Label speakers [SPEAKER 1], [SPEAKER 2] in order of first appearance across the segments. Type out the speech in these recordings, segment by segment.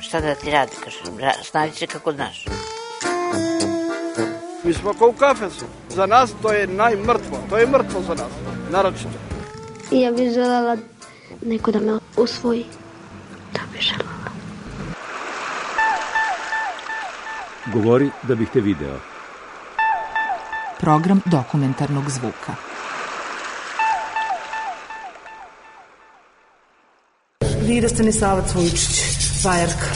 [SPEAKER 1] Šta da ti radi, kaže, snađi se kako znaš.
[SPEAKER 2] Mi smo kao u kafesu. Za nas to je najmrtvo. To je mrtvo za nas. Naročito.
[SPEAKER 3] I ja bih želela neko da me usvoji. Da bih želela.
[SPEAKER 4] Govori da bih te video.
[SPEAKER 5] Program dokumentarnog zvuka.
[SPEAKER 6] Vida Stanisavac Vujčić, Vajarka.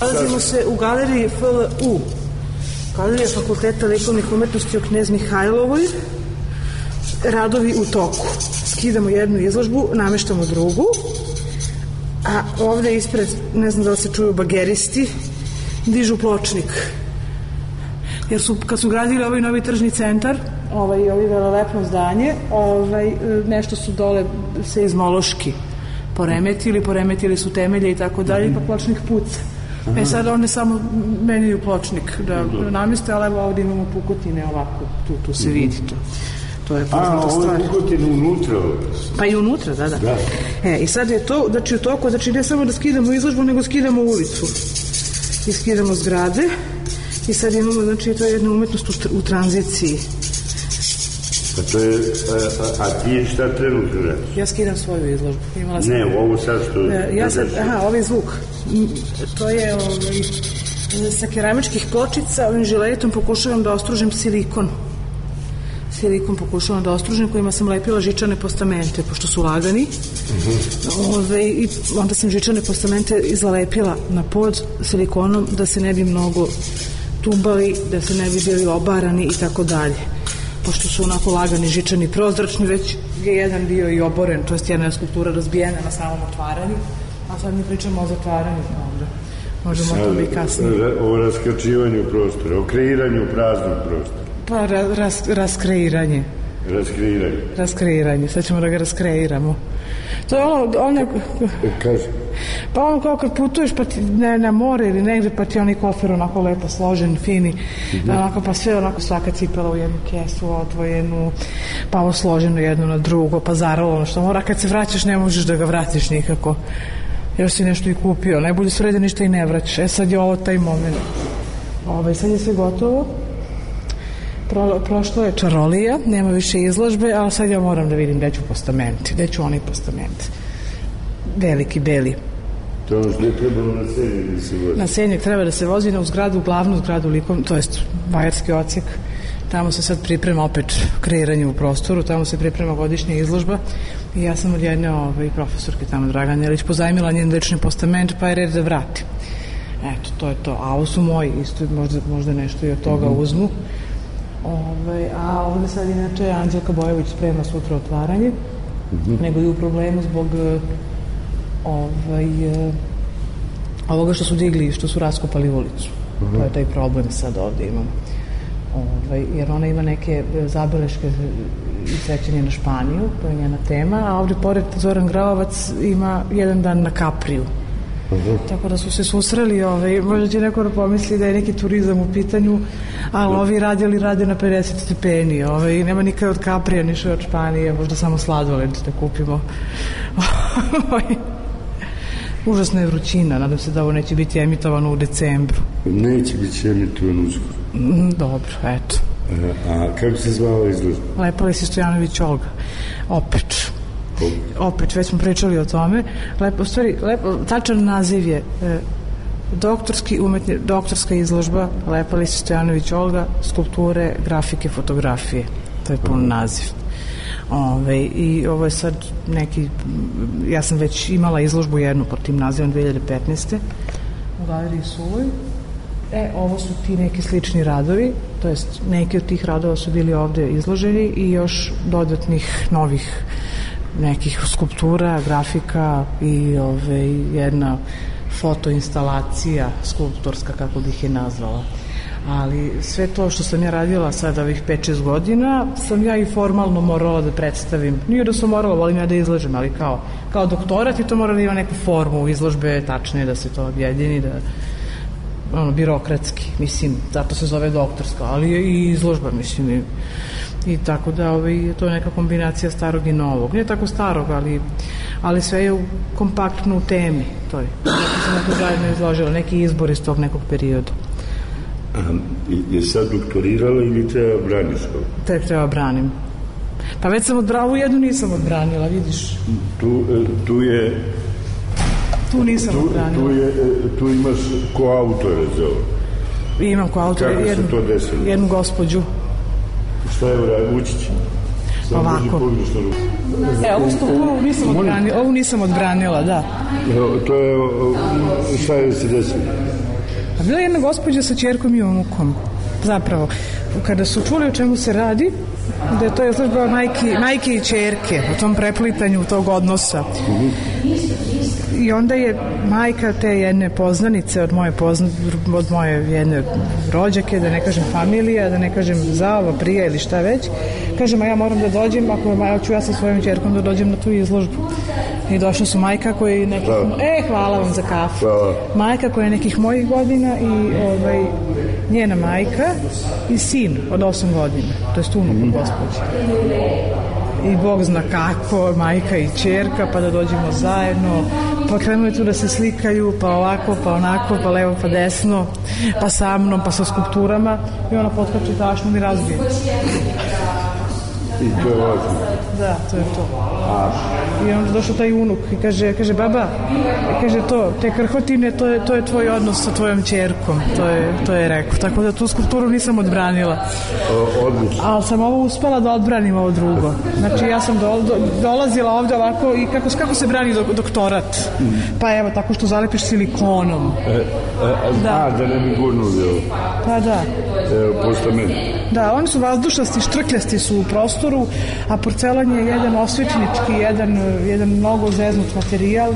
[SPEAKER 6] Nalazimo se u galeriji FLU, Galerija Fakulteta likovnih umetnosti o Knez Mihajlovoj. Radovi u toku. Skidamo jednu izložbu, nameštamo drugu, a ovde ispred, ne znam da li se čuju bageristi, dižu pločnik. Jer su, kad su gradili ovaj novi tržni centar, ovaj, ovaj velelepno zdanje, ovaj, nešto su dole se izmološki poremetili, poremetili su temelje i tako dalje, pa pločnik puca. E sad one samo menjaju pločnik da nameste, ali evo ovde imamo pukotine ovako, tu, tu se vidi to. To je poznata
[SPEAKER 7] A,
[SPEAKER 6] stvar.
[SPEAKER 7] ovo je pukotine unutra.
[SPEAKER 6] Pa i unutra, da, da,
[SPEAKER 7] Da.
[SPEAKER 6] E, i sad je to, znači u toku, znači ne samo da skidamo izložbu, nego skidamo ulicu. I skidamo zgrade. I sad imamo, znači, to je jedna umetnost u, u tranziciji.
[SPEAKER 7] Pa to je, a, a, a ti šta trenutno radiš?
[SPEAKER 6] Ja skidam svoju izložbu. Imala sam...
[SPEAKER 7] Ne, ovo sad što...
[SPEAKER 6] E, Ja sad, aha, ovaj zvuk. M, To je ovaj, sa keramičkih pločica, ovim žiletom pokušavam da ostružim silikon. Silikon pokušavam da ostružim kojima sam lepila žičane postamente, pošto su lagani. Ove, I onda sam žičane postamente zalepila na pod silikonom da se ne bi mnogo tumbali, da se ne bi bili obarani i tako dalje. Pošto su onako lagani žičani prozračni, već je jedan bio i oboren, to jest jedna je skulptura razbijena na samom otvaranju, a sad mi pričamo o zatvaranju onda. Možemo o tome i kasnije.
[SPEAKER 7] O raskračivanju prostora, o kreiranju praznog prostora,
[SPEAKER 6] Pa ra, ras, raskreiranje.
[SPEAKER 7] raskreiranju.
[SPEAKER 6] Raskreiranje, sad ćemo da ga raskreiramo. To je ono, ono
[SPEAKER 7] E, Kaži,
[SPEAKER 6] Pa ono kao kad putuješ pa ti, ne, na more ili negde pa ti onaj kofer onako lepo složen, fini, onako pa sve onako svaka cipela u jednu kesu odvojenu, pa ovo složeno jedno na drugo, pa zaralo ono što mora, kad se vraćaš ne možeš da ga vratiš nikako. Još si nešto i kupio, najbolje da ništa i ne vraćaš. E sad je ovo taj moment. Ovaj, sad je sve gotovo. Pro, prošlo je čarolija, nema više izložbe, ali sad ja moram da vidim gde ću postamenti, gde ću oni postamenti. Veliki, beli.
[SPEAKER 7] to je što je trebalo na seriji da se vozi.
[SPEAKER 6] Na Senjak treba da se vozi na u zgradu, glavnu zgradu likom, to jest Bajarski ocijek. Tamo se sad priprema opet kreiranje u prostoru, tamo se priprema godišnja izložba i ja sam od jedne ovaj, profesorke tamo Dragan Jelić pozajmila njen lični postament pa je red da vrati. Eto, to je to. A ovo su moji, isto možda, možda nešto i od toga uzmu. Ovaj, a ovde sad inače Anđelka Bojović sprema sutra otvaranje, nego i u problemu zbog eh, ovaj, eh, ovoga što su digli, što su raskopali ulicu. To je taj problem sad ovde imamo. Ovaj, jer ona ima neke e, zabeleške i sećanje na Španiju, to je njena tema, a ovde pored Zoran Gravovac ima jedan dan na Kapriju. Tako da su se susreli, ovaj, možda će neko da pomisli da je neki turizam u pitanju, ali ovi radili rade na 50 stepeni, ovaj, nema nikad od Kaprija, niše od Španije, možda samo sladoled da kupimo. Ovaj, Užasna je vrućina, nadam se da ovo neće biti emitovano u decembru.
[SPEAKER 7] Neće biti emitovan uskoro.
[SPEAKER 6] Mm, Dobro, eto.
[SPEAKER 7] A, a kako se zvala izložba?
[SPEAKER 6] Lepa si Stojanović Olga. Opet. Opet, već smo pričali o tome. Lepo, stvari, lepo, tačan naziv je e, doktorski umetni, doktorska izložba Lepa Lisi Stojanović Olga, skulpture, grafike, fotografije. To je pun naziv. Ove, I ovo je sad neki, ja sam već imala izložbu jednu pod tim nazivom 2015. u galeriji Suvoj. E, ovo su ti neki slični radovi, to jest neki od tih radova su bili ovde izloženi i još dodatnih novih nekih skulptura, grafika i ove, jedna fotoinstalacija skulptorska, kako bih je nazvala. Ali sve to što sam ja radila sad ovih 5-6 godina, sam ja i formalno morala da predstavim. Nije da sam morala, volim ja da izlažem, ali kao, kao doktorat i to mora da ima neku formu izložbe, tačnije da se to objedini, da ono, birokratski, mislim, zato se zove doktorska, ali i izložba, mislim, i, i tako da ovaj, je to neka kombinacija starog i novog. Nije tako starog, ali, ali sve je u, kompaktno u temi. To je. Neki sam neko zajedno izložila, neki izbor iz tog nekog perioda.
[SPEAKER 7] A, je sad doktorirala ili treba braniš to?
[SPEAKER 6] Tek treba branim. Pa već sam odbranila, ovu jednu nisam odbranila, vidiš.
[SPEAKER 7] Tu, e, tu je
[SPEAKER 6] Tu nisam
[SPEAKER 7] tu,
[SPEAKER 6] odbranila.
[SPEAKER 7] tu, je, e, tu imaš ko autore za ovo.
[SPEAKER 6] Imam ko autor
[SPEAKER 7] Kako se
[SPEAKER 6] jednu,
[SPEAKER 7] to desilo?
[SPEAKER 6] jednu gospođu.
[SPEAKER 7] Šta je uradio? Učić? Samo
[SPEAKER 6] Ovako. E, ovu skulpturu nisam odbranila, ovu nisam odbranila, da.
[SPEAKER 7] Evo, to je, šta je se desilo?
[SPEAKER 6] A bila je jedna gospođa sa čerkom i unukom. Zapravo, kada su čuli o čemu se radi, da je to izložba majke, majke i čerke, o tom preplitanju tog odnosa. I onda je majka te jedne poznanice od moje, pozna, od moje jedne rođake, da ne kažem familija, da ne kažem zava, prija ili šta već, kažem, a ja moram da dođem, ako ja ću ja sa svojom čerkom da dođem na tu izložbu. I došla su majka koja je nekih... E, hvala vam za kafu.
[SPEAKER 7] Hvala.
[SPEAKER 6] Majka koja je nekih mojih godina i ovaj, njena majka i sin od 8 godina. To je unuk mm. gospođe. I Bog zna kako, majka i čerka, pa da dođemo zajedno, pa krenuli tu da se slikaju, pa ovako, pa onako, pa levo, pa desno, pa sa mnom, pa sa skulpturama i ona potkače tašnom i razbije.
[SPEAKER 7] I to je važno.
[SPEAKER 6] Da, to je to. I onda došao taj unuk i kaže, kaže baba, kaže to, te krhotine, to je, to je tvoj odnos sa tvojom čerkom, to je, to je rekao. Tako da tu skulpturu nisam odbranila.
[SPEAKER 7] Odlično.
[SPEAKER 6] Ali sam ovo uspela da odbranim ovo drugo. Znači ja sam do, do, dolazila ovde ovako i kako, kako se brani dok, doktorat? Pa evo, tako što zalepiš silikonom.
[SPEAKER 7] E, e,
[SPEAKER 6] Da.
[SPEAKER 7] A, da ne bi gurnuli ovo.
[SPEAKER 6] Pa da.
[SPEAKER 7] Evo, postament.
[SPEAKER 6] Da, oni su vazdušasti, štrkljasti su u prostoru, a porcelan je jedan osvetnički, jedan, jedan mnogo zeznut materijal.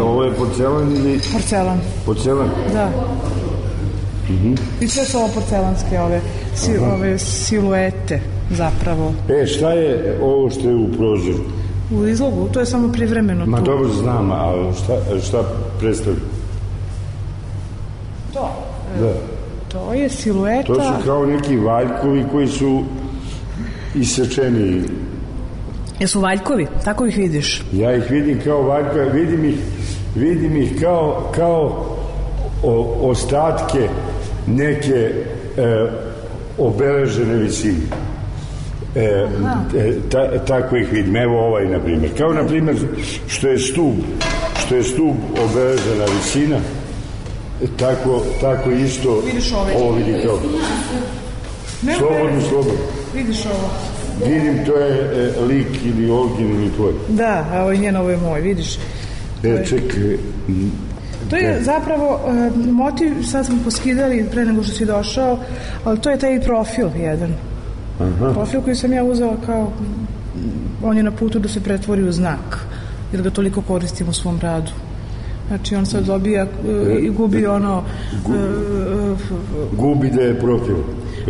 [SPEAKER 7] Ovo je porcelan ili
[SPEAKER 6] Porcelan,
[SPEAKER 7] porcelan?
[SPEAKER 6] da. I sve su ovo porcelanske ove, si, ove siluete zapravo.
[SPEAKER 7] E, šta je ovo što je u prozoru?
[SPEAKER 6] U izlogu, to je samo privremeno
[SPEAKER 7] Ma
[SPEAKER 6] tu.
[SPEAKER 7] dobro znam, ali šta, šta predstavlja?
[SPEAKER 6] To,
[SPEAKER 7] Da.
[SPEAKER 6] to je silueta.
[SPEAKER 7] To su kao neki valjkovi koji su isečeni.
[SPEAKER 6] Jesu valjkovi, tako ih vidiš.
[SPEAKER 7] Ja ih vidim kao valjka, vidim ih, vidim ih kao, kao o, ostatke neke e, obeležene visine. E, e, ta, tako ih vidim. Evo ovaj, na primjer. Kao, na primjer, što je stub, što je stub obeležena visina, tako, tako isto
[SPEAKER 6] Vidiš ovaj.
[SPEAKER 7] ovo vidi kao. Slobodno, slobodno.
[SPEAKER 6] Vidiš ovo.
[SPEAKER 7] Vidim, to je e, lik ili Olgin ili tvoj.
[SPEAKER 6] Da, a ovo je njen, ovo je moj, vidiš.
[SPEAKER 7] E, čekaj, m,
[SPEAKER 6] To je zapravo e, motiv, sad smo poskidali pre nego što si došao, ali to je taj profil jedan.
[SPEAKER 7] Aha.
[SPEAKER 6] Profil koji sam ja uzela kao, on je na putu da se pretvori u znak, jer ga toliko koristim u svom radu. Znači on sad dobija e, i gubi ono e,
[SPEAKER 7] gubi da je profil.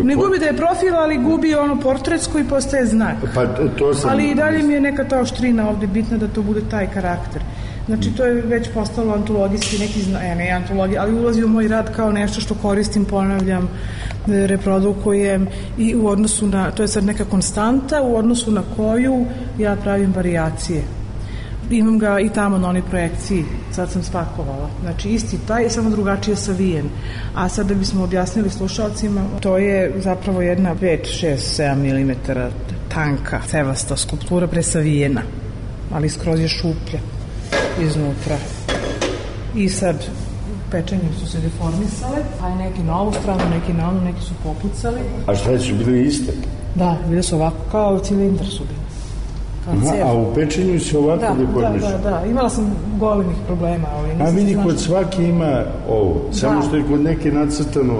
[SPEAKER 6] Ne gubi da je profil, ali gubi ono portretsko i postaje znak.
[SPEAKER 7] Pa to- sam...
[SPEAKER 6] Ali i dalje mi je neka ta oštrina ovde bitna da to bude taj karakter. Znači, to je već postalo antologijski neki zna, e, ne antologija, ali ulazi u moj rad kao nešto što koristim, ponavljam, e, reprodukujem i u odnosu na, to je sad neka konstanta u odnosu na koju ja pravim variacije. Imam ga i tamo na onoj projekciji, sad sam spakovala. Znači, isti taj, samo drugačije savijen. A sad da bismo objasnili slušalcima, to je zapravo jedna 5, 6, 7 mm tanka, cevasta skulptura presavijena, ali skroz je šuplja iznutra. I sad pečenjem su se deformisale, a neki na ovu stranu, neki na onu, neki su popucali.
[SPEAKER 7] A šta su bili iste?
[SPEAKER 6] Da, bile su ovako, kao cilindar su bili.
[SPEAKER 7] Aha, a u pečenju se ovako
[SPEAKER 6] Da, da,
[SPEAKER 7] deformišu.
[SPEAKER 6] da, da, imala sam golemih problema. Ovaj,
[SPEAKER 7] A vidi, kod svake ima ovo. Samo
[SPEAKER 6] Da.
[SPEAKER 7] što je kod neke nacrtano,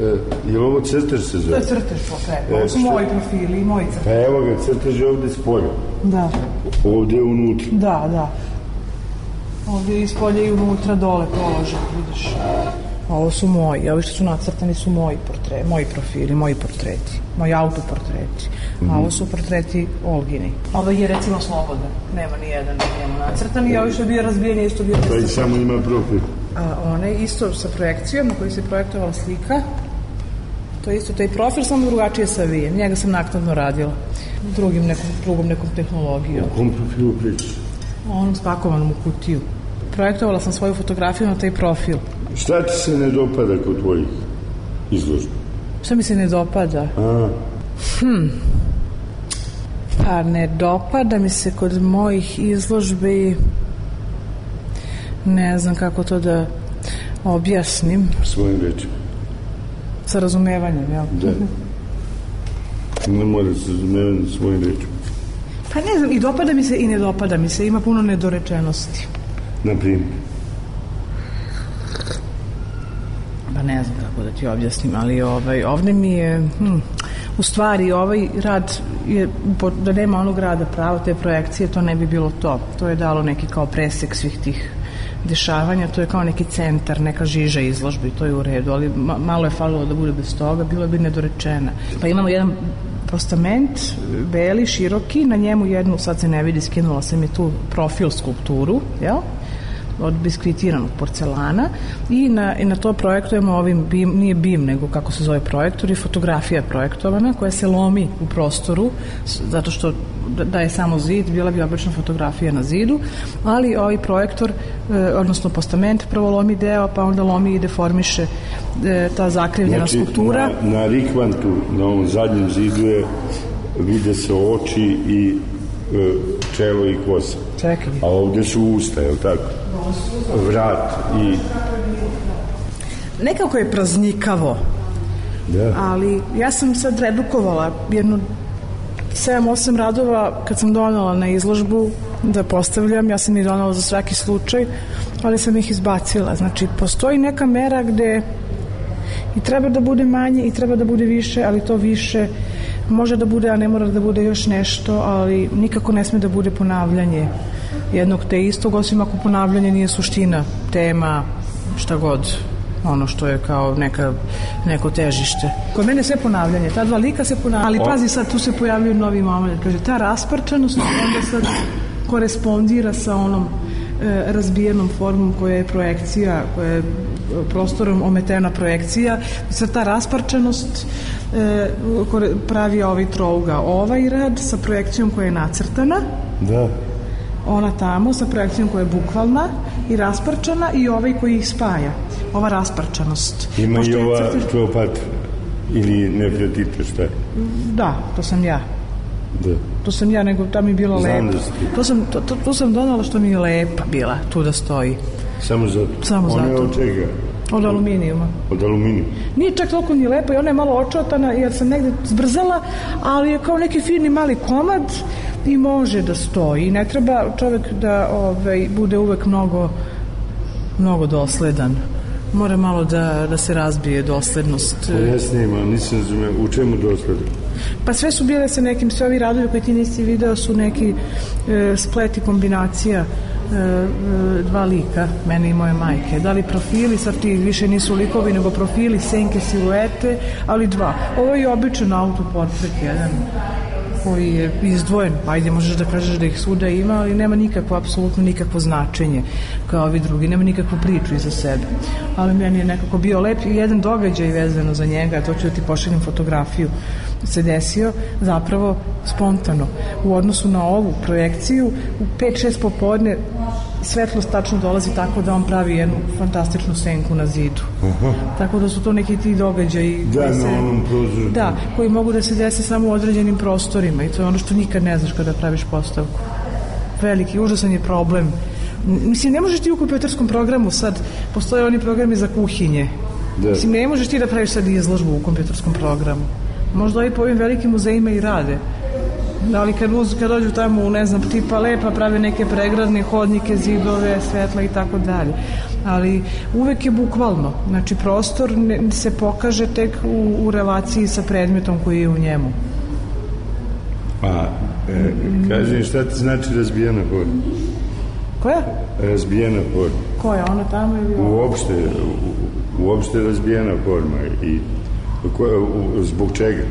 [SPEAKER 7] e, je li ovo crtež se
[SPEAKER 6] To
[SPEAKER 7] zove?
[SPEAKER 6] je crtež pokret,
[SPEAKER 7] E,
[SPEAKER 6] ovo su
[SPEAKER 7] što-
[SPEAKER 6] moji profili i moji crtež.
[SPEAKER 7] Pa evo ga, crtež je ovde s polja.
[SPEAKER 6] Da,
[SPEAKER 7] Ovde je unutra.
[SPEAKER 6] da, da. Ovdje ispolje i unutra dole položaj, vidiš. Ovo su moji, ovi što su nacrtani su moji portreti, moji profili, moji portreti, moji autoportreti. A ovo su portreti Olgini. Ovo je recimo slobodan, nema ni jedan na njemu nacrtan i ovi što je bio razbijen je isto bio
[SPEAKER 7] Pa i samo ima profil.
[SPEAKER 6] A one isto sa projekcijom na kojoj se projektovala slika, to je isto taj profil, samo drugačije sa vijem. Njega sam naknadno radila drugim nekom, drugom nekom tehnologijom.
[SPEAKER 7] O kom profilu pričaš?
[SPEAKER 6] Onom spakovanom u kutiju. Projektovala sam svoju fotografiju na taj profil.
[SPEAKER 7] Šta ti se ne dopada kod tvojih izložba?
[SPEAKER 6] Šta mi se ne dopada?
[SPEAKER 7] A,
[SPEAKER 6] Pa ne dopada mi se kod mojih izložbi ne znam kako to da objasnim
[SPEAKER 7] svojim rečima.
[SPEAKER 6] sa razumevanjem, jel?
[SPEAKER 7] Da. Ne mora se razumevati svojim rečima.
[SPEAKER 6] Pa ne znam, i dopada mi se i ne dopada mi se, ima puno nedorečenosti.
[SPEAKER 7] Na primjer.
[SPEAKER 6] Pa ne znam kako da ti objasnim, ali ovaj, ovde mi je, hm, u stvari ovaj rad je, da nema onog rada pravo te projekcije, to ne bi bilo to. To je dalo neki kao presek svih tih dešavanja, to je kao neki centar, neka žiža izložbi, to je u redu, ali ma, malo je falilo da bude bez toga, bilo bi nedorečena. Pa imamo jedan postament, beli, široki, na njemu jednu, sad se ne vidi, skinula sam je tu profil skulpturu, jel? Od biskvitiranog porcelana i na, i na to projektujemo ovim bim, nije bim nego kako se zove projektor i fotografija je projektovana koja se lomi u prostoru zato što da, da je samo zid bila bi obična fotografija na zidu ali ovaj projektor e, odnosno postament prvo lomi deo pa onda lomi i deformiše e, ta zakrivljena
[SPEAKER 7] Znači,
[SPEAKER 6] skulptura.
[SPEAKER 7] na, na rikvantu, na ovom zadnjem zidu je vide se oči i e, čelo i kosa.
[SPEAKER 6] čekaj
[SPEAKER 7] A ovde su usta, je li tako? Vrat i...
[SPEAKER 6] nekako je praznikavo
[SPEAKER 7] Da.
[SPEAKER 6] ali ja sam sad redukovala jedno 7-8 radova kad sam donala na izložbu da postavljam, ja sam ih donala za svaki slučaj, ali sam ih izbacila. Znači, postoji neka mera gde i treba da bude manje i treba da bude više, ali to više može da bude, a ne mora da bude još nešto, ali nikako ne sme da bude ponavljanje jednog te istog, osim ako ponavljanje nije suština, tema, šta god ono što je kao neka, neko težište. Kod mene sve ponavljanje, ta dva lika se ponavljaju, ali pazi sad, tu se pojavljuje novi moment, kaže, ta rasprčanost onda sad korespondira sa onom razbijenom formom koja je projekcija, koja je prostorom ometena projekcija, sad ta rasparčanost e, pravi ovaj trouga. Ovaj rad sa projekcijom koja je nacrtana,
[SPEAKER 7] Da.
[SPEAKER 6] ona tamo sa projekcijom koja je bukvalna i rasparčana i ovaj koji ih spaja. Ova rasparčanost.
[SPEAKER 7] Ima
[SPEAKER 6] Pošto
[SPEAKER 7] i ova
[SPEAKER 6] crtež-
[SPEAKER 7] Kleopatra. Ili Nefretita, šta je?
[SPEAKER 6] Da, to sam ja.
[SPEAKER 7] Da.
[SPEAKER 6] To sam ja, nego tam je bilo
[SPEAKER 7] Znam
[SPEAKER 6] lepo.
[SPEAKER 7] da ti.
[SPEAKER 6] To sam, to, to, to sam donala što mi je lepa bila, tu da stoji.
[SPEAKER 7] Samo zato.
[SPEAKER 6] Samo
[SPEAKER 7] Ona je
[SPEAKER 6] zato.
[SPEAKER 7] od čega?
[SPEAKER 6] Od aluminijuma.
[SPEAKER 7] Od aluminija.
[SPEAKER 6] Nije čak toliko ni lepa i ona je malo očotana jer sam negde zbrzala, ali je kao neki fini mali komad i može da stoji. Ne treba čovek da ovaj, bude uvek mnogo, mnogo dosledan. Mora malo da, da se razbije doslednost.
[SPEAKER 7] Pa ja snimam, nisam razumeo. U čemu dosleda?
[SPEAKER 6] Pa sve su bile sa nekim, sve ovi radovi koji ti nisi video su neki e, splet i kombinacija e, e, dva lika, mene i moje majke. Da li profili, sad ti više nisu likovi, nego profili, senke, siluete, ali dva. Ovo je običan autoportret jedan koji je izdvojen, ajde možeš da kažeš da ih svuda ima, ali nema nikakvo, apsolutno nikakvo značenje kao ovi drugi, nema nikakvu priču iza sebe. Ali meni je nekako bio lep i jedan događaj vezano za njega, to ću da ti pošaljem fotografiju, se desio zapravo spontano. U odnosu na ovu projekciju, u 5-6 popodne svetlost tačno dolazi tako da on pravi jednu fantastičnu senku na zidu. Tako da su to neki ti događaji
[SPEAKER 7] Da,
[SPEAKER 6] koji
[SPEAKER 7] na
[SPEAKER 6] se,
[SPEAKER 7] onom prozoru.
[SPEAKER 6] da, koji mogu da se desi samo u određenim prostorima i to je ono što nikad ne znaš kada praviš postavku. Veliki, užasan je problem. Mislim, ne možeš ti u kompjuterskom programu sad, postoje oni programi za kuhinje.
[SPEAKER 7] Da.
[SPEAKER 6] Mislim, ne možeš ti da praviš sad izložbu u kompjuterskom programu. Možda ovi po ovim velikim muzejima i rade. Da, ali kad, uz, kad dođu tamo u, ne znam, tipa lepa, prave neke pregradne hodnike, zidove, svetla i tako dalje. Ali uvek je bukvalno. Znači, prostor ne, se pokaže tek u, u relaciji sa predmetom koji je u njemu.
[SPEAKER 7] Pa, e, kaži šta ti znači razbijena forma?
[SPEAKER 6] Koja?
[SPEAKER 7] Razbijena forma.
[SPEAKER 6] Koja, ona tamo ili ovo?
[SPEAKER 7] Uopšte, u, uopšte razbijena forma. I ko, u, zbog čega?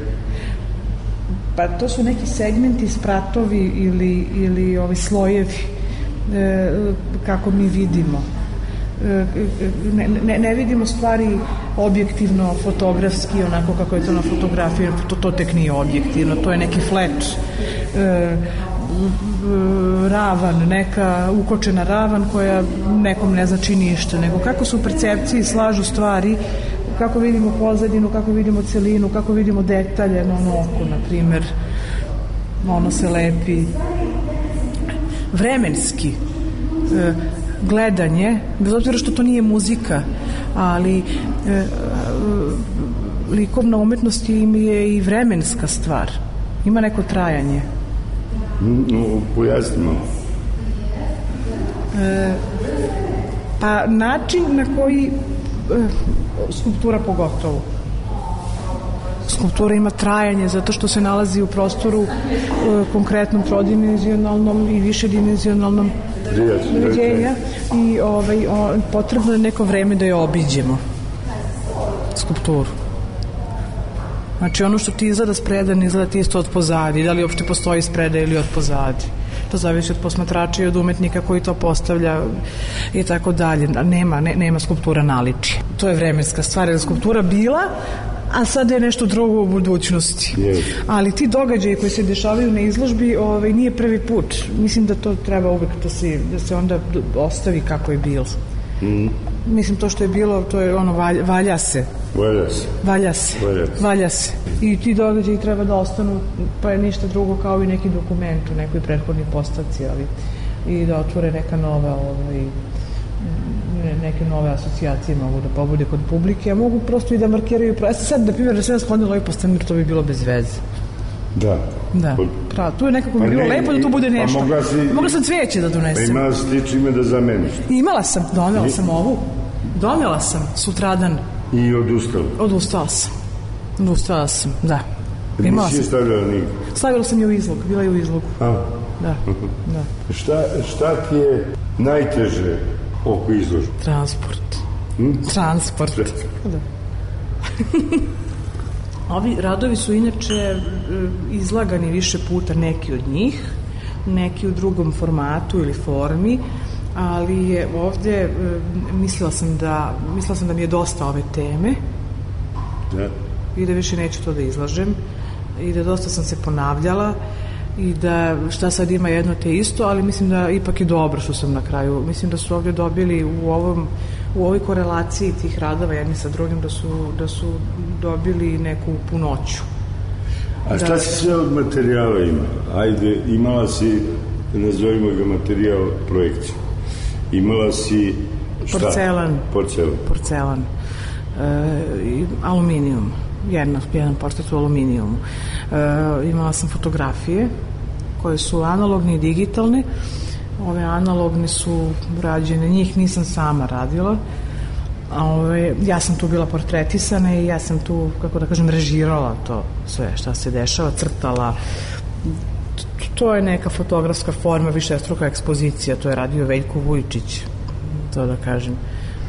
[SPEAKER 6] Pa to su neki segmenti, spratovi ili, ili ovi slojevi e, kako mi vidimo. E, ne, ne, ne vidimo stvari objektivno, fotografski, onako kako je to na fotografiji, to, to tek nije objektivno, to je neki flash, e, ravan, neka ukočena ravan koja nekom ne znači ništa, nego kako su percepciji slažu stvari, kako vidimo pozadinu, kako vidimo celinu, kako vidimo detalje na ono oko, na primer, ono se lepi vremenski e, gledanje, bez obzira što to nije muzika, ali e, likovna umetnost im je i vremenska stvar. Ima neko trajanje.
[SPEAKER 7] No, pojasnimo.
[SPEAKER 6] E, pa način na koji skulptura pogotovo. Skulptura ima trajanje zato što se nalazi u prostoru e, konkretnom trodimenzionalnom i višedimenzionalnom uređenja i ovaj, o, potrebno je neko vreme da je obiđemo skulpturu. Znači ono što ti izgleda spredan izgleda ti isto od pozadi, da li uopšte postoji spreda ili od pozadi. To zavisi od posmatrača i od umetnika koji to postavlja i tako dalje. Nema, ne, nema skulptura naliči. To je vremenska stvar, jer skulptura bila, a sad je nešto drugo u budućnosti.
[SPEAKER 7] Yes.
[SPEAKER 6] Ali ti događaji koji se dešavaju na izložbi ovaj, nije prvi put. Mislim da to treba uvek da se, da se onda ostavi kako je bilo.
[SPEAKER 7] Mm.
[SPEAKER 6] Mislim, to što je bilo, to je ono, valja, valja se.
[SPEAKER 7] Valja se.
[SPEAKER 6] Valja se.
[SPEAKER 7] Valja se.
[SPEAKER 6] Valja se. I ti događaji treba da ostanu, pa je ništa drugo kao i neki dokument u nekoj prethodnoj postavci, ali i da otvore neka nova ovaj, neke nove asocijacije mogu da pobude kod publike, a mogu prosto i da markiraju. Ja sad, na primjer, da ja sklonila ovaj postavnik, to bi bilo bez veze.
[SPEAKER 7] Da.
[SPEAKER 6] Da, pravo. Tu je nekako pa bilo ne, lepo da tu bude nešto.
[SPEAKER 7] Pa mogla, si,
[SPEAKER 6] mogla sam cveće da donesem.
[SPEAKER 7] Pa imala si ti čime da zameniš.
[SPEAKER 6] Imala sam, donela sam ovu. Donela sam sutradan.
[SPEAKER 7] I odustala?
[SPEAKER 6] Odustala sam. Odustala sam, da.
[SPEAKER 7] Imala sam. stavljala nigde?
[SPEAKER 6] Stavila sam je u izlog, bila je u izlogu.
[SPEAKER 7] A?
[SPEAKER 6] Da, da.
[SPEAKER 7] Šta, šta ti je najteže oko izložbe?
[SPEAKER 6] Transport.
[SPEAKER 7] Hm?
[SPEAKER 6] Transport. Da. Ovi radovi su inače e, izlagani više puta, neki od njih, neki u drugom formatu ili formi, ali je ovde e, mislila sam da mislila sam da mi je dosta ove teme.
[SPEAKER 7] Da.
[SPEAKER 6] I da više neću to da izlažem i da dosta sam se ponavljala i da šta sad ima jedno te isto, ali mislim da ipak je dobro što sam na kraju. Mislim da su ovde dobili u ovom u ovoj korelaciji tih radova jedni sa drugim da su, da su dobili neku punoću.
[SPEAKER 7] A šta da, si sve od materijala ima? Ajde, imala si, nazovimo ga materijal projekcije. Imala si šta?
[SPEAKER 6] Porcelan.
[SPEAKER 7] Porcelan.
[SPEAKER 6] Porcelan. E, aluminijum. Jedna, jedan portret u aluminijumu. E, imala sam fotografije koje su analogni i digitalne. Ove analogne su rađene, njih nisam sama radila. Ove, ja sam tu bila portretisana i ja sam tu, kako da kažem, režirala to sve šta se dešava, crtala. To je neka fotografska forma, više struka ekspozicija, to je radio Veljko Vujčić, to da kažem.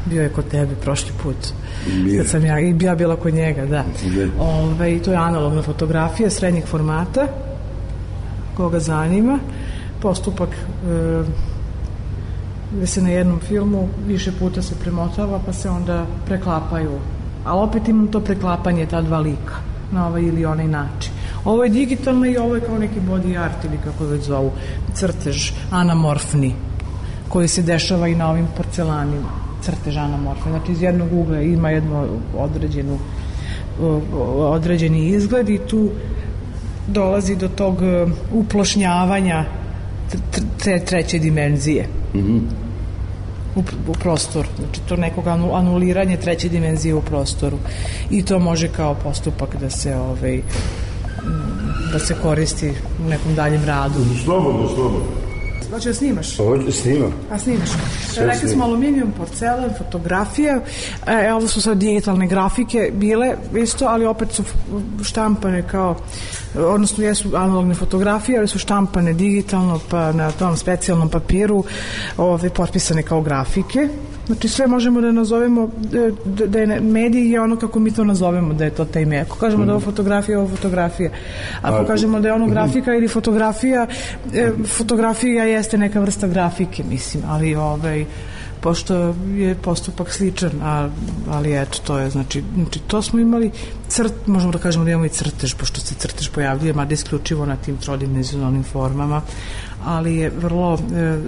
[SPEAKER 6] Bio je kod tebe prošli put.
[SPEAKER 7] Bio.
[SPEAKER 6] Kad sam ja, i ja bila kod njega, da. Ove, to je analogna fotografija srednjeg formata, koga zanima postupak e, gde se na jednom filmu više puta se premotava pa se onda preklapaju ali opet imam to preklapanje ta dva lika na ovaj ili onaj način ovo je digitalno i ovo je kao neki body art ili kako već zovu crtež anamorfni koji se dešava i na ovim porcelanima crtež anamorfni znači iz jednog ugla ima jednu određenu određeni izgled i tu dolazi do tog e, uplošnjavanja tre, treće dimenzije.
[SPEAKER 7] Mm -hmm.
[SPEAKER 6] u, u prostoru. Znači to nekog anuliranje treće dimenzije u prostoru. I to može kao postupak da se ovaj da se koristi u nekom daljem radu.
[SPEAKER 7] Slobodno, slobodno.
[SPEAKER 6] Hoće da snimaš?
[SPEAKER 7] Ovdje snimam.
[SPEAKER 6] A snimaš.
[SPEAKER 7] Sve
[SPEAKER 6] Rekli smo aluminijum, porcelan, fotografija. E, ovo su sad digitalne grafike bile isto, ali opet su štampane kao odnosno jesu analogne fotografije, ali su štampane digitalno pa na tom specijalnom papiru ove, potpisane kao grafike. Znači sve možemo da nazovemo e, da, da je medij je ono kako mi to nazovemo da je to taj medij. Ako kažemo da je ovo fotografija, ovo fotografija. Ako
[SPEAKER 7] Ako-
[SPEAKER 6] kažemo da je ono grafika ili fotografija, e, fotografija jeste neka vrsta grafike, mislim, ali ovaj pošto je postupak sličan, a, ali eto, to je, znači, znači, to smo imali crt, možemo da kažemo da imamo i crtež, pošto se crtež pojavljuje, mada isključivo na tim trodimenzionalnim formama, ali je vrlo e,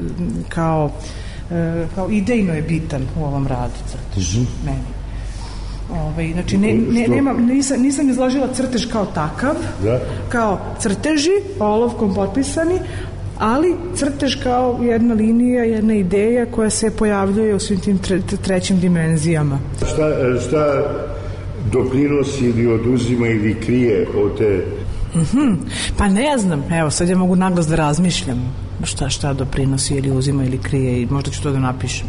[SPEAKER 6] kao e, kao idejno je bitan u ovom radu crtež, meni. Ove, znači, ne, ne, nema, nisam, nisam izložila crtež kao takav,
[SPEAKER 7] Da.
[SPEAKER 6] kao crteži, olovkom potpisani, ali crtež kao jedna linija, jedna ideja koja se pojavljuje u svim tim tre, trećim dimenzijama.
[SPEAKER 7] Šta, šta doprinosi ili oduzima ili krije od te
[SPEAKER 6] Pa ne znam, evo sad ja mogu naglas da razmišljam šta, šta doprinosi ili uzima ili krije i možda ću to da napišem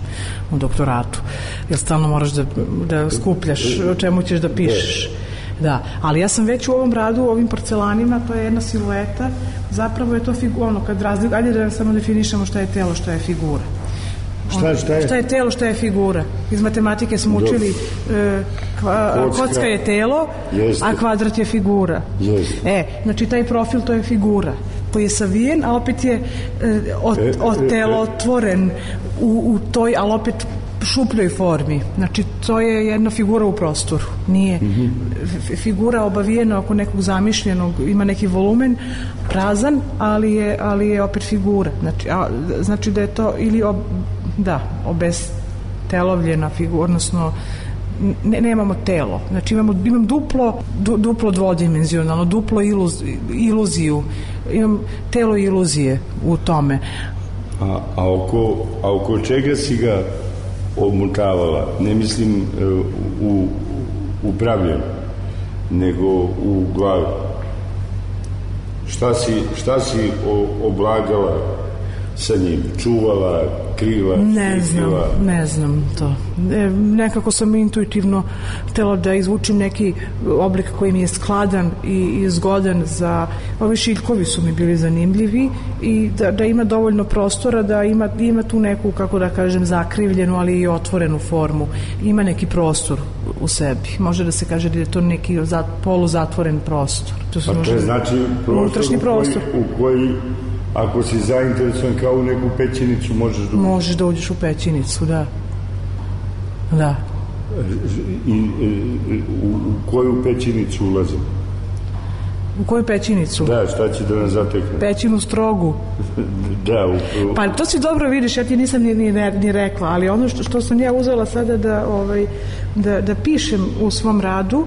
[SPEAKER 6] u doktoratu. Jer stalno moraš da, da skupljaš o čemu ćeš da pišeš. Da, ali ja sam već u ovom radu, u ovim porcelanima, to je jedna silueta, zapravo je to figura, ono, kad razlik, ajde da samo definišemo šta je telo, šta je figura.
[SPEAKER 7] Šta, šta je?
[SPEAKER 6] Šta je telo, šta je figura? Iz matematike smo učili e, kva,
[SPEAKER 7] Kocka.
[SPEAKER 6] kocka je telo,
[SPEAKER 7] Jeste.
[SPEAKER 6] a kvadrat je figura.
[SPEAKER 7] Jeste.
[SPEAKER 6] E, znači taj profil to je figura koji je savijen, a opet je e, od,
[SPEAKER 7] E, e,
[SPEAKER 6] od telo
[SPEAKER 7] e.
[SPEAKER 6] otvoren u, u toj, ali opet šupljoj formi. Znači, to je jedna figura u prostoru. Nije
[SPEAKER 7] Mhm.
[SPEAKER 6] f- figura obavijena oko nekog zamišljenog, ima neki volumen, prazan, ali je, ali je opet figura. Znači, a, znači da je to ili ob, da, obestelovljena figura, odnosno ne, nemamo telo. Znači imamo, imam duplo, du, duplo dvodimenzionalno, duplo iluz, iluziju. Imam telo iluzije u tome.
[SPEAKER 7] A, a, oko, a oko čega si ga omutavala? Ne mislim e, u, u pravljenju, nego u glavi. Šta si, šta si oblagala sa njim? Čuvala, krila,
[SPEAKER 6] Ne znam,
[SPEAKER 7] štitila?
[SPEAKER 6] ne znam to. E, nekako sam intuitivno htela da izvučim neki oblik koji mi je skladan i, i zgodan za... Ovi šiljkovi su mi bili zanimljivi i da, da ima dovoljno prostora, da ima, ima tu neku, kako da kažem, zakrivljenu, ali i otvorenu formu. Ima neki prostor u sebi. Može da se kaže da je to neki za, poluzatvoren prostor. To su
[SPEAKER 7] Pa to je znači prostor,
[SPEAKER 6] unutrašnji
[SPEAKER 7] u koji,
[SPEAKER 6] prostor.
[SPEAKER 7] u koji ako si zainteresovan kao u neku pećinicu možeš da
[SPEAKER 6] Možeš da uđeš u pećinicu, da. Da.
[SPEAKER 7] i, i, u, u koju pećinicu ulazim.
[SPEAKER 6] U koju pećinicu?
[SPEAKER 7] Da, šta će da nas zatekne?
[SPEAKER 6] Pećinu strogu.
[SPEAKER 7] Da, u, u,
[SPEAKER 6] Pa to si dobro vidiš, ja ti nisam ni, ni, ni rekla, ali ono što, što sam ja uzela sada da, ovaj, da, da pišem u svom radu,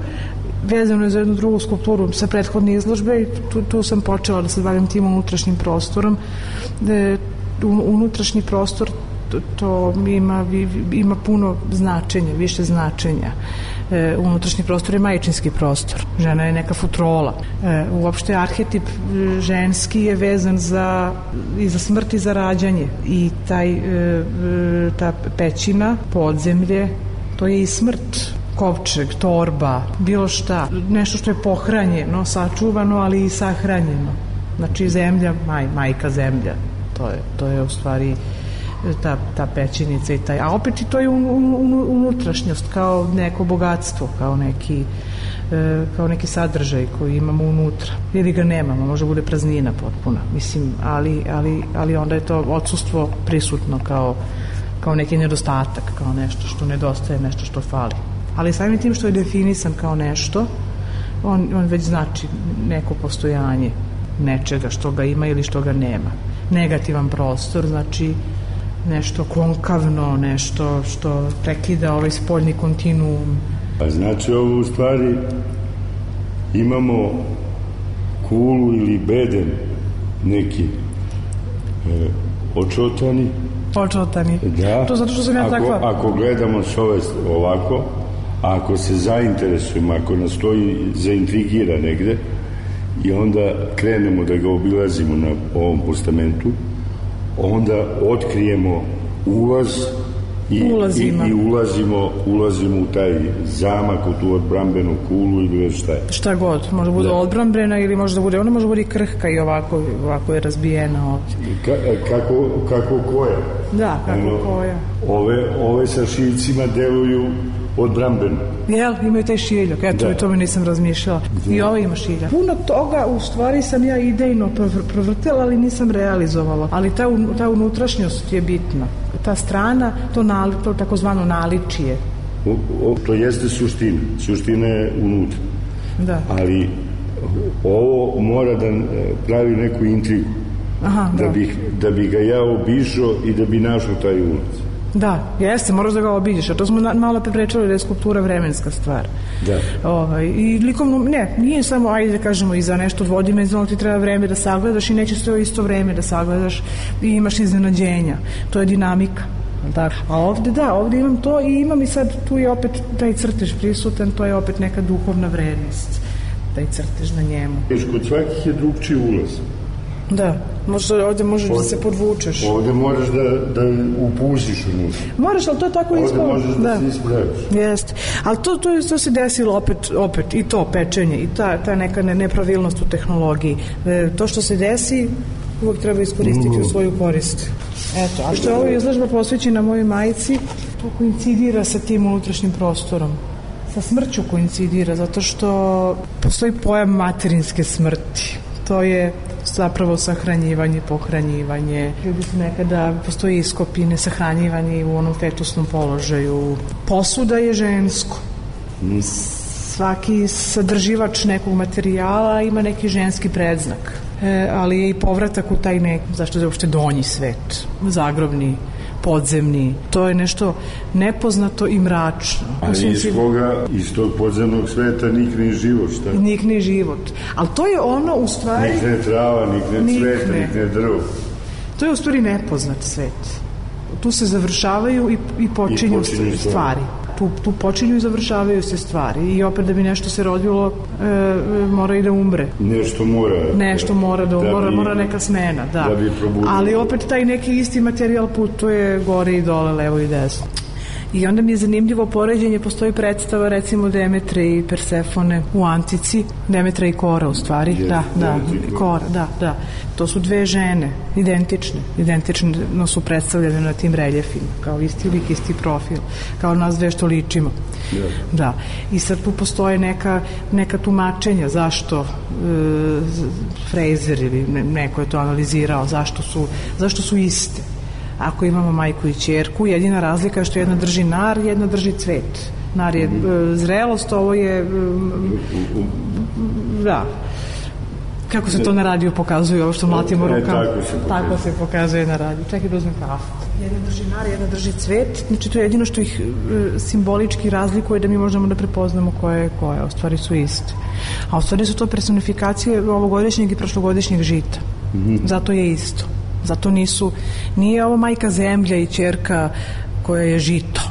[SPEAKER 6] vezano za jednu drugu skulpturu sa prethodne izložbe i tu, tu sam počela da se bavim tim unutrašnjim prostorom. Da unutrašnji prostor to, to ima, ima puno značenja, više značenja. E, unutrašnji prostor je majčinski prostor. Žena je neka futrola. E, uopšte arhetip e, ženski je vezan za, i za smrt i za rađanje. I taj, e, e, ta pećina, podzemlje, to je i smrt kovčeg, torba, bilo šta, nešto što je pohranjeno, sačuvano, ali i sahranjeno. Znači zemlja, maj, majka zemlja. To je, to je u stvari ta, ta pećinica i taj, a opet i to je un, un, unutrašnjost kao neko bogatstvo, kao neki e, kao neki sadržaj koji imamo unutra ili ga nemamo, može bude praznina potpuna mislim, ali, ali, ali onda je to odsustvo prisutno kao, kao neki nedostatak kao nešto što nedostaje, nešto što fali ali samim tim što je definisan kao nešto on, on već znači neko postojanje nečega što ga ima ili što ga nema negativan prostor znači nešto konkavno, nešto što prekida ovaj spoljni kontinuum.
[SPEAKER 7] a znači ovo u stvari imamo kulu ili beden neki e, očotani
[SPEAKER 6] Počotani.
[SPEAKER 7] da,
[SPEAKER 6] To zato što sam ja
[SPEAKER 7] ako,
[SPEAKER 6] takva.
[SPEAKER 7] ako gledamo s ove ovako a ako se zainteresujemo ako nas to zaintrigira negde i onda krenemo da ga obilazimo na ovom postamentu onda otkrijemo ulaz i, i, i ulazimo, ulazimo u taj zamak, u tu odbrambenu kulu ili već šta je.
[SPEAKER 6] Šta god, može bude
[SPEAKER 7] Da.
[SPEAKER 6] odbrambena ili može da bude, ona može bude i krhka i ovako, ovako je razbijena ovdje.
[SPEAKER 7] Ka, kako, kako koja?
[SPEAKER 6] Da, kako
[SPEAKER 7] Ono,
[SPEAKER 6] koja.
[SPEAKER 7] Ove, ove sa šiljcima deluju odbrambeno.
[SPEAKER 6] Jel, imaju taj šiljak, eto,
[SPEAKER 7] Da.
[SPEAKER 6] o tome nisam razmišljala. I ovo ima šiljak. Puno toga, u stvari sam ja idejno provr- provrtela, ali nisam realizovala. Ali ta, ta unutrašnjost je bitna. Ta strana, to, nali, to takozvano naličije.
[SPEAKER 7] O, o, to jeste suština. Suština je unutra.
[SPEAKER 6] Da.
[SPEAKER 7] Ali ovo mora da e, pravi neku intrigu.
[SPEAKER 6] Aha,
[SPEAKER 7] Da,
[SPEAKER 6] da.
[SPEAKER 7] bih, da bi ga ja obišao i da bi našao taj ulaz.
[SPEAKER 6] Da, jeste, moraš da ga obiđeš, a to smo na, malo pre pričali da je skulptura vremenska stvar.
[SPEAKER 7] Da.
[SPEAKER 6] Ovaj, I likovno, ne, nije samo, ajde da kažemo, i za nešto dvodimenzionalno ti treba vreme da sagledaš i neće sve isto vreme da sagledaš i imaš iznenađenja. To je dinamika. Da. A ovde da, ovde imam to i imam i sad tu je opet taj crtež prisutan, to je opet neka duhovna vrednost taj crtež na njemu.
[SPEAKER 7] Kod svakih je drugčiji ulaz.
[SPEAKER 6] Da, možda ovde možeš da se podvučeš.
[SPEAKER 7] Ovde moraš da, da upuziš unutra.
[SPEAKER 6] Moraš, ali to je tako
[SPEAKER 7] Ovde
[SPEAKER 6] ispalo.
[SPEAKER 7] možeš da, se ispraviš.
[SPEAKER 6] Jeste. Ali to, to, je, to se desilo opet, opet i to pečenje i ta, ta neka ne, nepravilnost u tehnologiji. E, to što se desi uvek treba iskoristiti u svoju korist. Eto, a što je ovo izložba posvećena mojoj majici, to koincidira sa tim unutrašnjim prostorom sa smrću koincidira, zato što postoji pojam materinske smrti. To je zapravo sahranjivanje, pohranjivanje. Ljudi su nekada, postoji iskopine, sahranjivanje u onom fetusnom položaju. Posuda je žensko. Svaki sadrživač nekog materijala ima neki ženski predznak. E, ali je i povratak u taj nek, zašto je uopšte donji svet, zagrobni, podzemni. To je nešto nepoznato i mračno.
[SPEAKER 7] Ali iz koga, iz tog podzemnog sveta nikne život, šta?
[SPEAKER 6] nikne život. Ali to je ono u stvari,
[SPEAKER 7] Nikne trava, nikne
[SPEAKER 6] Nikne.
[SPEAKER 7] cveta, nikne drvo.
[SPEAKER 6] to je u stvari nepoznat svet. Tu se završavaju i, i počinju,
[SPEAKER 7] I počinju
[SPEAKER 6] stvari.
[SPEAKER 7] stvari.
[SPEAKER 6] Tu, tu počinju i završavaju se stvari. I opet da bi nešto se rodilo, e, e, mora i da umre.
[SPEAKER 7] Nešto mora.
[SPEAKER 6] Nešto mora da, mora,
[SPEAKER 7] bi-
[SPEAKER 6] mora neka smena, da.
[SPEAKER 7] da bi probudilo.
[SPEAKER 6] Ali opet taj neki isti materijal putuje gore i dole, levo i desno. I onda mi je zanimljivo poređenje, postoji predstava recimo Demetre i Persefone u Antici, Demetra i Kora u stvari,
[SPEAKER 7] Jeste,
[SPEAKER 6] da, da,
[SPEAKER 7] Kora.
[SPEAKER 6] Da, da. To su dve žene, identične, identično su predstavljene na tim reljefima, kao isti lik, isti profil, kao nas dve što ličimo. Da. I sad tu postoje neka, neka tumačenja zašto e, Fraser ili ne- neko je to analizirao, zašto su, zašto su iste. Ako imamo majku i ćerku, jedina razlika je što jedna drži nar, jedna drži cvet. Nar je e, zrelost, ovo je e, da kako se to na radiju pokazuje, ovo što mlatimo
[SPEAKER 7] E,
[SPEAKER 6] rukama.
[SPEAKER 7] tako se pokazuje.
[SPEAKER 6] Tako se pokazuje na radiju. Čekaj da uzmem kafu. Jedna drži nar, jedna drži cvet. Znači to je jedino što ih e, simbolički razlikuje da mi možemo da prepoznamo koje je koje. U stvari su iste. A u stvari su to personifikacije ovogodišnjeg i prošlogodišnjeg žita. Zato je isto. Zato nisu, nije ovo majka zemlja i ćerka koja je žito,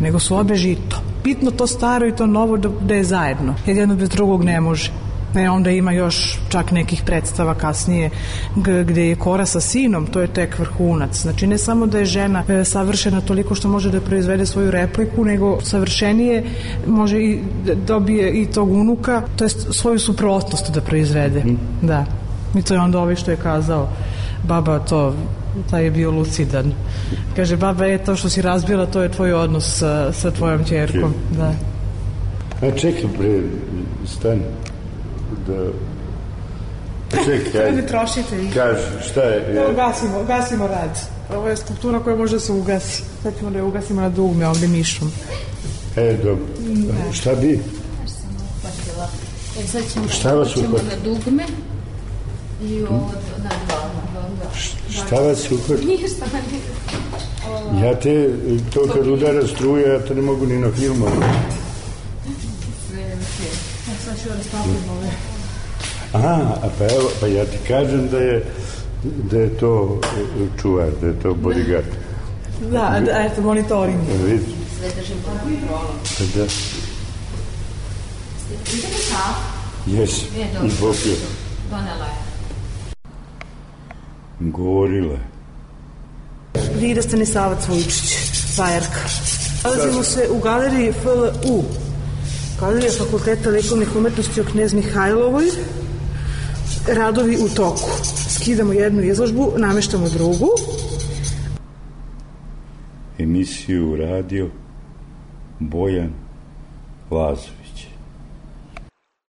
[SPEAKER 6] nego su obe žito. Bitno to staro i to novo da, da je zajedno, jer jedno bez drugog ne može. Ne, onda ima još čak nekih predstava kasnije gde je Kora sa sinom, to je tek vrhunac. Znači ne samo da je žena e, savršena toliko što može da proizvede svoju repliku, nego savršenije može i da dobije i tog unuka, to je svoju suprotnost da proizvede. Da. I to je onda ovaj što je kazao baba to taj je bio lucidan. Kaže, baba, je to što si razbila, to je tvoj odnos sa, sa tvojom čerkom. Da.
[SPEAKER 7] A čekaj, bre, stani. Da... Čekaj,
[SPEAKER 6] Ne trošite ih.
[SPEAKER 7] Kaži, šta je?
[SPEAKER 6] Evo,
[SPEAKER 7] je
[SPEAKER 6] gasimo, gasimo rad. Ovo je skulptura koja može da se ugasi. Sad ćemo da je ugasimo na dugme, ovde mišom.
[SPEAKER 7] e, dobro. Šta bi?
[SPEAKER 8] E sad ćemo,
[SPEAKER 7] Šta vas
[SPEAKER 8] ćemo na dugme i ovo na dva.
[SPEAKER 7] Šta vas uhvati?
[SPEAKER 8] Ništa, ne.
[SPEAKER 7] Ja te, to kad udara struja, ja to ne mogu ni na filmu.
[SPEAKER 6] Da.
[SPEAKER 7] Aha, a pa evo, pa ja ti kažem da je da je to e, čuvar, da je to bodyguard.
[SPEAKER 6] Da, da, eto, monitoring.
[SPEAKER 7] Vidi,
[SPEAKER 8] Sve držim pod kontrolom.
[SPEAKER 7] pa da,
[SPEAKER 8] Idemo kafu.
[SPEAKER 7] jes,
[SPEAKER 8] E,
[SPEAKER 7] i popio.
[SPEAKER 8] Donela
[SPEAKER 7] je.
[SPEAKER 6] Vida Stanisavac Vujčić, Bajerka. Nalazimo se u galeriji FLU, Galerija Fakulteta likovnih umetnosti u Knez Mihajlovoj. Radovi u toku. Skidamo jednu izložbu, nameštamo drugu.
[SPEAKER 7] Emisiju radio Bojan Lazović.